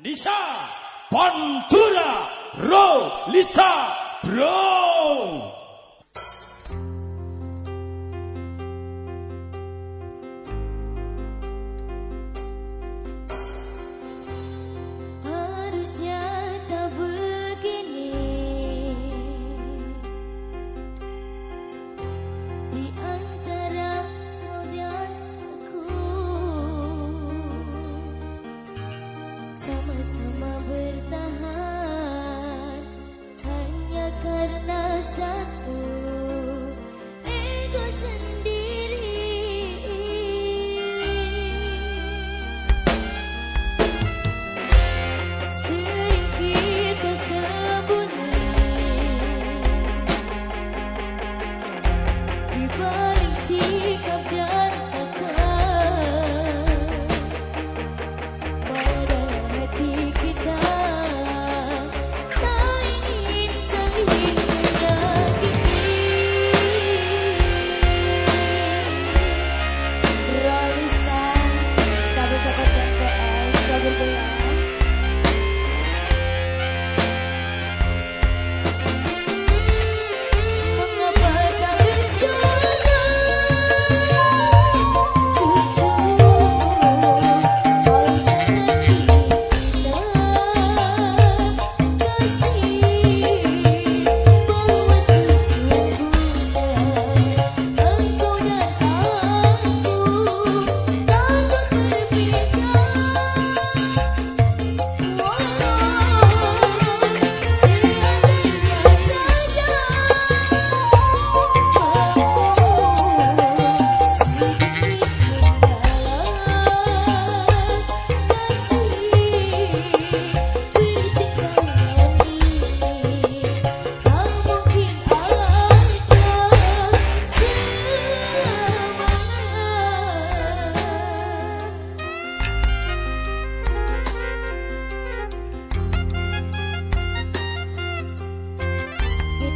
Nisa Pantura Ro Lisa Bro. everything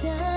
的。